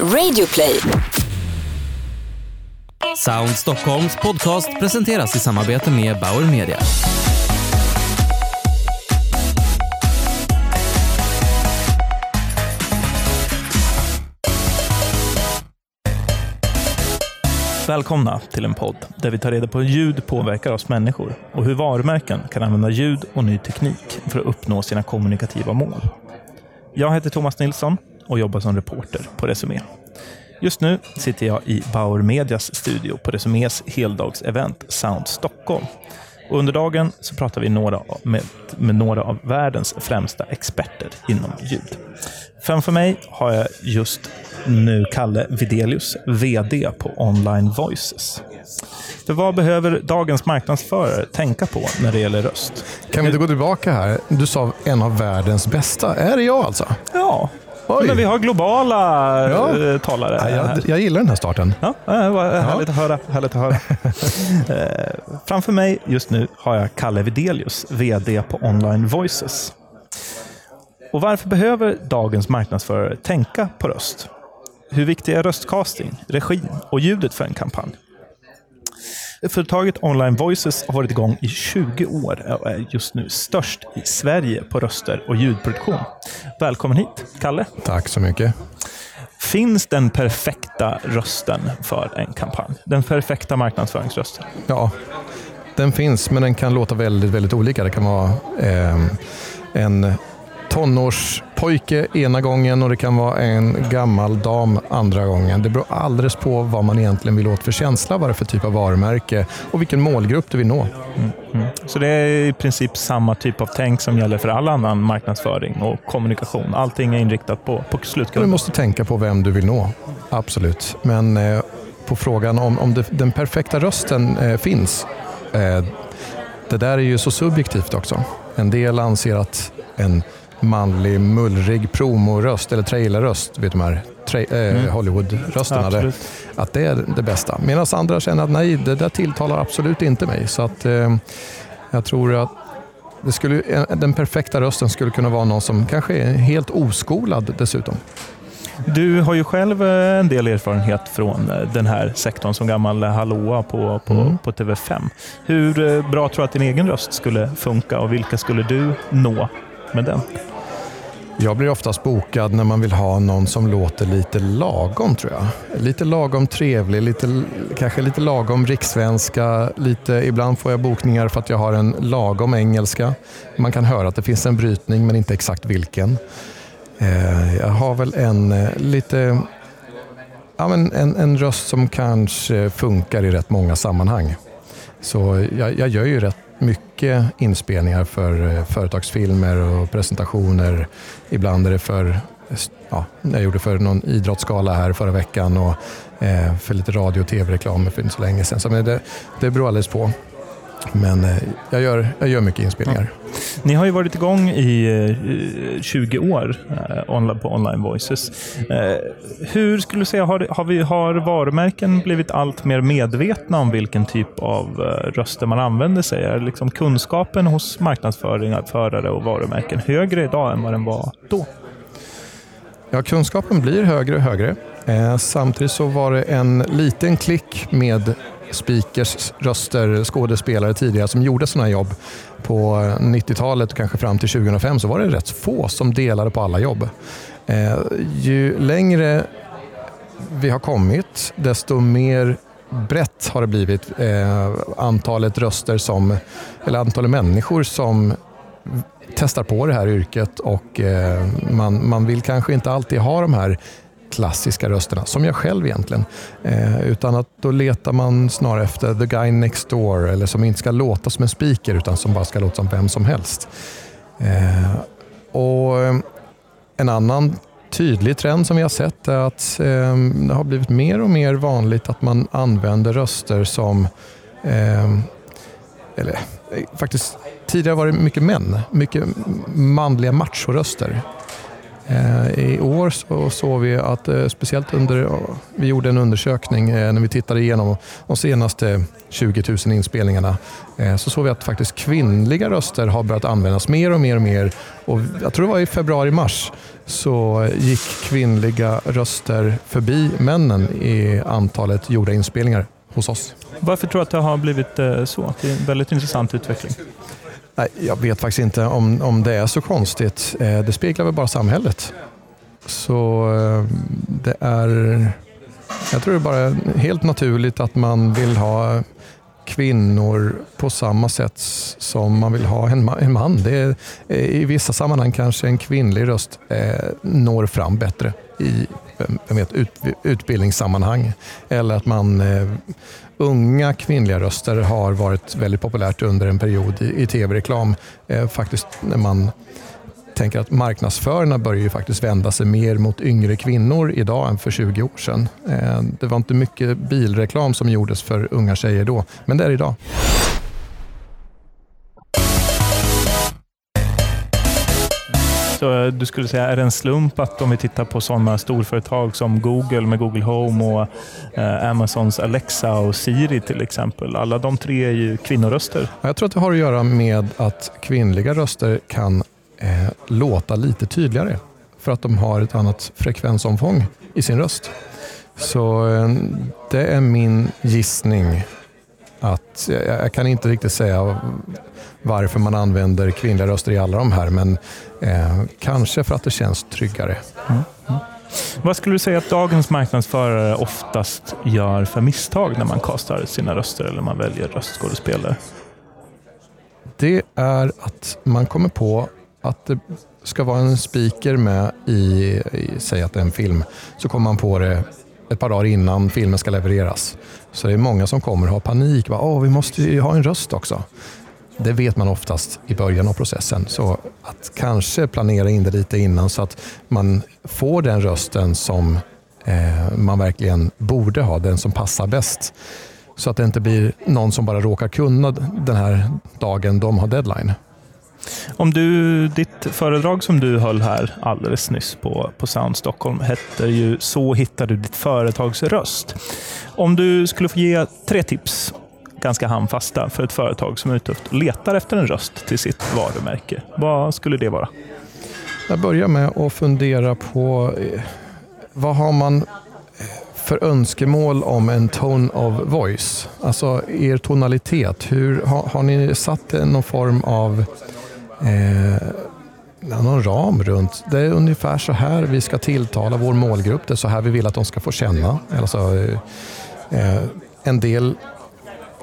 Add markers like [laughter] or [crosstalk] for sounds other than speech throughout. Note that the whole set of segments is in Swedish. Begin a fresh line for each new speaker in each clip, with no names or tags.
Radioplay.
Sound Stockholms podcast presenteras i samarbete med Bauer Media.
Välkomna till en podd där vi tar reda på hur ljud påverkar oss människor och hur varumärken kan använda ljud och ny teknik för att uppnå sina kommunikativa mål. Jag heter Thomas Nilsson och jobbar som reporter på Resumé. Just nu sitter jag i Bauer Medias studio på Resumés heldagsevent Sound Stockholm. Och under dagen så pratar vi några med, med några av världens främsta experter inom ljud. Framför mig har jag just nu Kalle Videlius, VD på Online Voices. För vad behöver dagens marknadsförare tänka på när det gäller röst?
Kan vi inte gå tillbaka här? Du sa en av världens bästa. Är det jag alltså?
Ja,
Oj.
men vi har globala
Ja.
eh, talare.
Ja, jag, jag gillar den här starten.
Ja, det var härligt att höra. Härligt att höra. [laughs] eh, framför mig just nu har jag Kalle Videlius, VD på Online Voices. Och varför behöver dagens marknadsförare tänka på röst? Hur viktig är röstcasting, regin och ljudet för en kampanj? Företaget Online Voices har varit igång i 20 år och är just nu störst i Sverige på röster och ljudproduktion. Välkommen hit, Kalle.
Tack så mycket.
Finns den perfekta rösten för en kampanj? Den perfekta marknadsföringsrösten?
Ja, den finns, men den kan låta väldigt, väldigt olika. Det kan vara eh, en tonårspojke ena gången och det kan vara en gammal dam andra gången. Det beror alldeles på vad man egentligen vill åt för känsla, vad det är för typ av varumärke och vilken målgrupp du vill nå.
Så det är i princip samma typ av tänk som gäller för all annan marknadsföring och kommunikation. Allting är inriktat på, på
Du
slutkunden.
måste tänka på vem du vill nå, absolut. Men eh, på frågan om, om det, den perfekta rösten eh, finns, eh, det där är ju så subjektivt också. En del anser att en manlig, mullrig promoröst eller trailerröst, vet du de här tra- eh, Hollywood-rösterna, det, att det är det bästa. Medan andra känner att nej, det där tilltalar absolut inte mig. Så att eh, jag tror att det skulle, eh, den perfekta rösten skulle kunna vara någon som kanske är helt oskolad dessutom.
Du har ju själv eh, en del erfarenhet från den här sektorn som gammal hallåa på, på,
Mm.
på TV5. Hur bra tror du att din egen röst skulle funka och vilka skulle du nå med den?
Jag blir oftast bokad när man vill ha någon som låter lite lagom tror jag. Lite lagom trevlig, lite, kanske lite lagom rikssvenska. Lite, ibland får jag bokningar för att jag har en lagom engelska. Man kan höra att det finns en brytning men inte exakt vilken. Eh, jag har väl en eh, lite ja, men en, en röst som kanske funkar i rätt många sammanhang. Så jag, jag gör ju rätt mycket inspelningar för eh, företagsfilmer och presentationer. Ibland är det för, ja, jag gjorde för någon idrottsgala här förra veckan och eh, för lite radio och tv-reklam för inte så länge sedan. Så men det, det beror alldeles på. Men eh, jag, gör, jag gör mycket inspelningar.
Ni har ju varit igång i eh, 20 år eh, på Online Voices. Eh, hur skulle du säga, har, har, vi, har varumärken blivit allt mer medvetna om vilken typ av eh, röster man använder sig? Är liksom kunskapen hos marknadsförare och varumärken högre idag än vad den var då?
Ja, kunskapen blir högre och högre. Eh, samtidigt så var det en liten klick med speakers, röster, skådespelare tidigare som gjorde sådana jobb. På 90-talet och kanske fram till 2005 så var det rätt få som delade på alla jobb. Eh, ju längre vi har kommit, desto mer brett har det blivit eh, antalet röster som, eller antalet människor som testar på det här yrket och eh, man, man vill kanske inte alltid ha de här klassiska rösterna, som jag själv egentligen. Eh, utan att då letar man snarare efter the guy next door eller som inte ska låta som en speaker utan som bara ska låta som vem som helst. Eh, och eh, En annan tydlig trend som vi har sett är att eh, det har blivit mer och mer vanligt att man använder röster som eh, eller eh, faktiskt tidigare var det mycket män, mycket manliga machoröster. Eh, I år så såg vi att eh, speciellt under, vi gjorde en undersökning eh, när vi tittade igenom de senaste 20 000 inspelningarna så såg vi att faktiskt kvinnliga röster har börjat användas mer och mer och mer. Och jag tror det var i februari-mars så gick kvinnliga röster förbi männen i antalet gjorda inspelningar hos oss.
Varför tror du att det har blivit så? Det är en väldigt intressant utveckling.
Nej, jag vet faktiskt inte om, om det är så konstigt. Eh, det speglar väl bara samhället. Så eh, det är... Jag tror det är bara helt naturligt att man vill ha kvinnor på samma sätt som man vill ha en man. Det är, I vissa sammanhang kanske en kvinnlig röst eh, når fram bättre i vet, ut, utbildningssammanhang. Eller att man eh, unga kvinnliga röster har varit väldigt populärt under en period i, i tv-reklam. Eh, faktiskt när man tänker att marknadsförarna börjar ju faktiskt vända sig mer mot yngre kvinnor idag än för 20 år sedan. Eh, det var inte mycket bilreklam som gjordes för unga tjejer då, men det är det idag.
Så du skulle säga, är det en slump att om vi tittar på sådana storföretag som Google med Google Home och eh, Amazons Alexa och Siri till exempel. Alla de tre är ju kvinnoröster.
Jag tror att det har att göra med att kvinnliga röster kan eh, låta lite tydligare för att de har ett annat frekvensomfång i sin röst. Så eh, det är min gissning att jag kan inte riktigt säga varför man använder kvinnliga röster i alla de här, men eh, kanske för att det känns tryggare. Mm. Mm.
Vad skulle du säga att dagens marknadsförare oftast gör för misstag när man kastar sina röster eller man väljer röstskådespelare?
Det är att man kommer på att det ska vara en speaker med i, i säg att det är en film, så kommer man på det ett par dagar innan filmen ska levereras. Så det är många som kommer och har panik. Åh, vi måste ju ha en röst också. Det vet man oftast i början av processen. Så att kanske planera in det lite innan så att man får den rösten som eh, man verkligen borde ha, den som passar bäst. Så att det inte blir någon som bara råkar kunna den här dagen de har deadline.
Om du, ditt föredrag som du höll här alldeles nyss på, på Sound Stockholm hette ju Så hittar du ditt företags röst. Om du skulle få ge tre tips, ganska handfasta, för ett företag som är ute och letar efter en röst till sitt varumärke. Vad skulle det vara?
Jag börjar med att fundera på eh, vad har man eh, för önskemål om en tone of voice? Alltså er tonalitet. Hur, har, har ni satt någon form av eh, någon ram runt. Det är ungefär så här vi ska tilltala vår målgrupp. Det är så här vi vill att de ska få känna. Alltså, eh, eh en del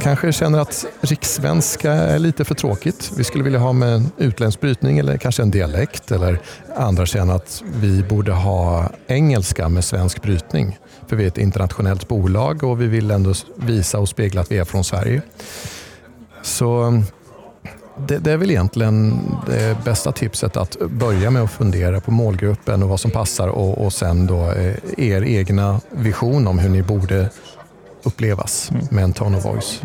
kanske känner att rikssvenska är lite för tråkigt. Vi skulle vilja ha med en utländsk brytning eller kanske en dialekt. Eller andra känner att vi borde ha engelska med svensk brytning. För vi är ett internationellt bolag och vi vill ändå visa och spegla att vi är från Sverige. Så det, det, är väl egentligen det bästa tipset att börja med att fundera på målgruppen och vad som passar och, och sen då eh, er egna vision om hur ni borde upplevas mm. med en tone of voice.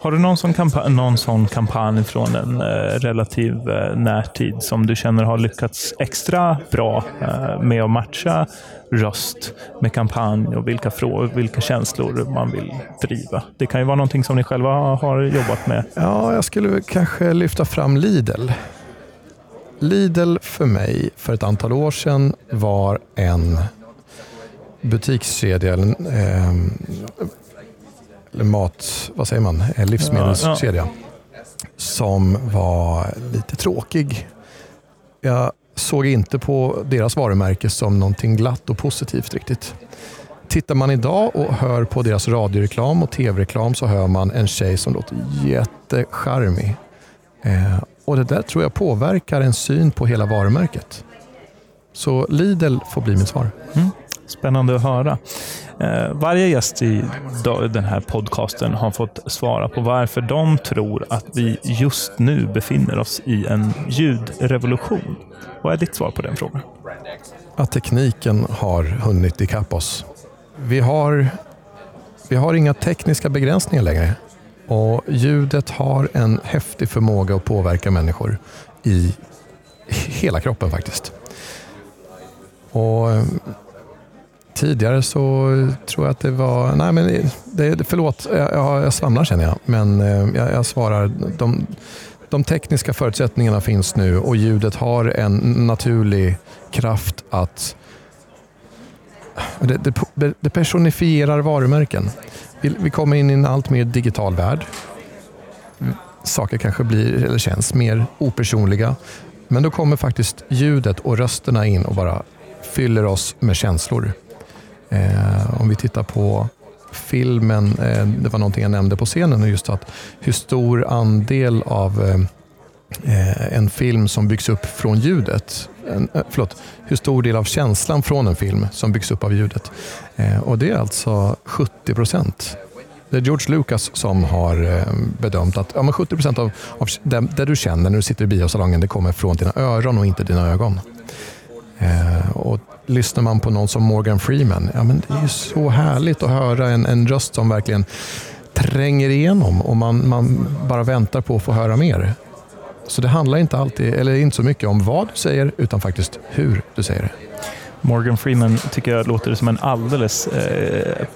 Har du någon sån, kampanj, någon sån kampanj från en eh, relativ eh, närtid som du känner har lyckats extra bra eh, med att matcha röst med kampanj och vilka, frågor, vilka känslor man vill driva? Det kan ju vara någonting som ni själva har jobbat med.
Ja, jag skulle kanske lyfta fram Lidl. Lidl för mig för ett antal år sedan var en butikskedja, eh, mat, vad säger man, livsmedelskedja ja, ja. som var lite tråkig. Jag såg inte på deras varumärke som någonting glatt och positivt riktigt. Tittar man idag och hör på deras radioreklam och tv-reklam så hör man en tjej som låter jättecharmig. Eh, och det där tror jag påverkar en syn på hela varumärket. Så Lidl får bli mitt svar. Mm.
Spännande att höra. Eh, varje gäst i den här podcasten har fått svara på varför de tror att vi just nu befinner oss i en ljudrevolution. Vad är ditt svar på den frågan?
Att tekniken har hunnit ikapp oss. Vi har, vi har inga tekniska begränsningar längre. Och ljudet har en häftig förmåga att påverka människor i hela kroppen faktiskt. Och Tidigare så tror jag att det var, nej men det, förlåt, jag, jag svamlar känner jag, men eh, jag, jag svarar, de, de tekniska förutsättningarna finns nu och ljudet har en naturlig kraft att det, det, det personifierar varumärken. Vi, vi kommer in i en allt mer digital värld. Saker kanske blir, eller känns mer opersonliga. Men då kommer faktiskt ljudet och rösterna in och bara fyller oss med känslor. Eh, om vi tittar på filmen, eh, det var någonting jag nämnde på scenen, just att hur stor andel av eh, eh, en film som byggs upp från ljudet, en, eh, förlåt, hur stor del av känslan från en film som byggs upp av ljudet. Eh, och det är alltså 70 procent. Det är George Lucas som har eh, bedömt att ja, 70 procent av, av det, det, du känner när du sitter i biosalongen det kommer från dina öron och inte dina ögon. och lyssnar man på någon som Morgan Freeman, ja, men det är ju så härligt att höra en, en röst som verkligen tränger igenom och man, man bara väntar på att få höra mer. Så det handlar inte alltid, eller inte så mycket om vad du säger, utan faktiskt hur du säger det.
Morgan Freeman tycker jag låter som en alldeles eh,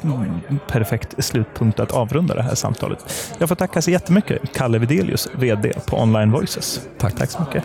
perfekt slutpunkt att avrunda det här samtalet. Jag får tacka så jättemycket, Kalle Videlius, VD på Online Voices.
Tack.
Tack så mycket.